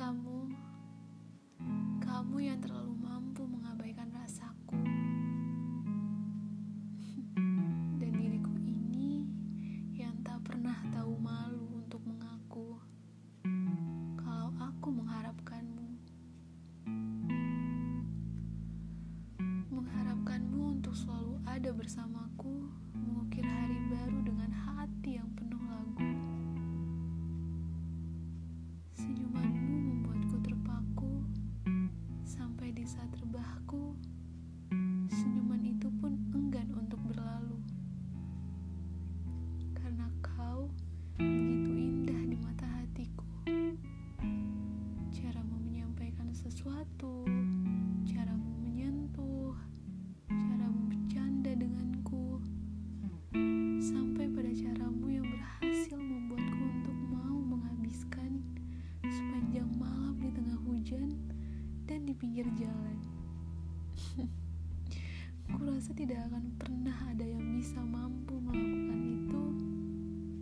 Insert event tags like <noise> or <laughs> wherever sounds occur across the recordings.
kamu. Kamu yang terlalu mampu mengabaikan rasaku. Dan diriku ini yang tak pernah tahu malu untuk mengaku kalau aku mengharapkanmu. Mengharapkanmu untuk selalu ada bersamaku di pinggir jalan. <laughs> Kurasa tidak akan pernah ada yang bisa mampu melakukan itu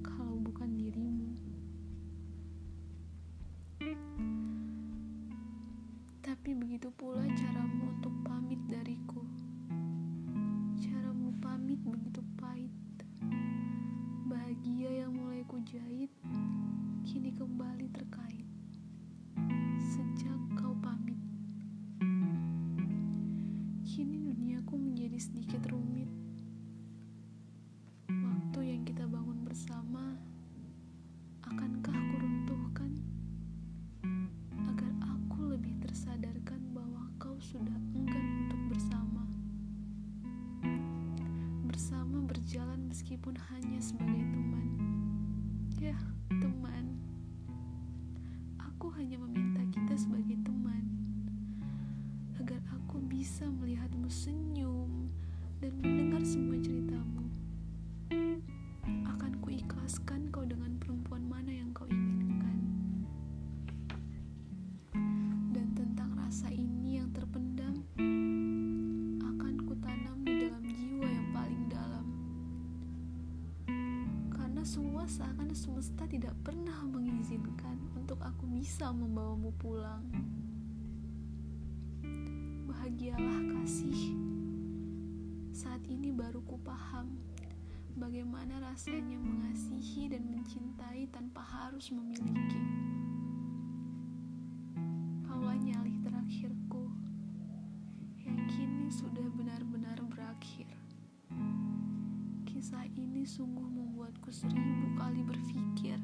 kalau bukan dirimu. Tapi begitu pula caramu untuk pamit dariku. Caramu pamit begitu pahit. Bahagia yang mulai kujahit kini kembali terkait. Meskipun hanya sebagai teman. Ya, teman. Aku hanya meminta kita sebagai teman agar aku bisa melihatmu senyum dan mendengar semua ceritamu. Seakan semesta tidak pernah mengizinkan untuk aku bisa membawamu pulang. Bahagialah kasih. Saat ini baru ku paham bagaimana rasanya mengasihi dan mencintai tanpa harus memiliki. kisah ini sungguh membuatku seribu kali berpikir.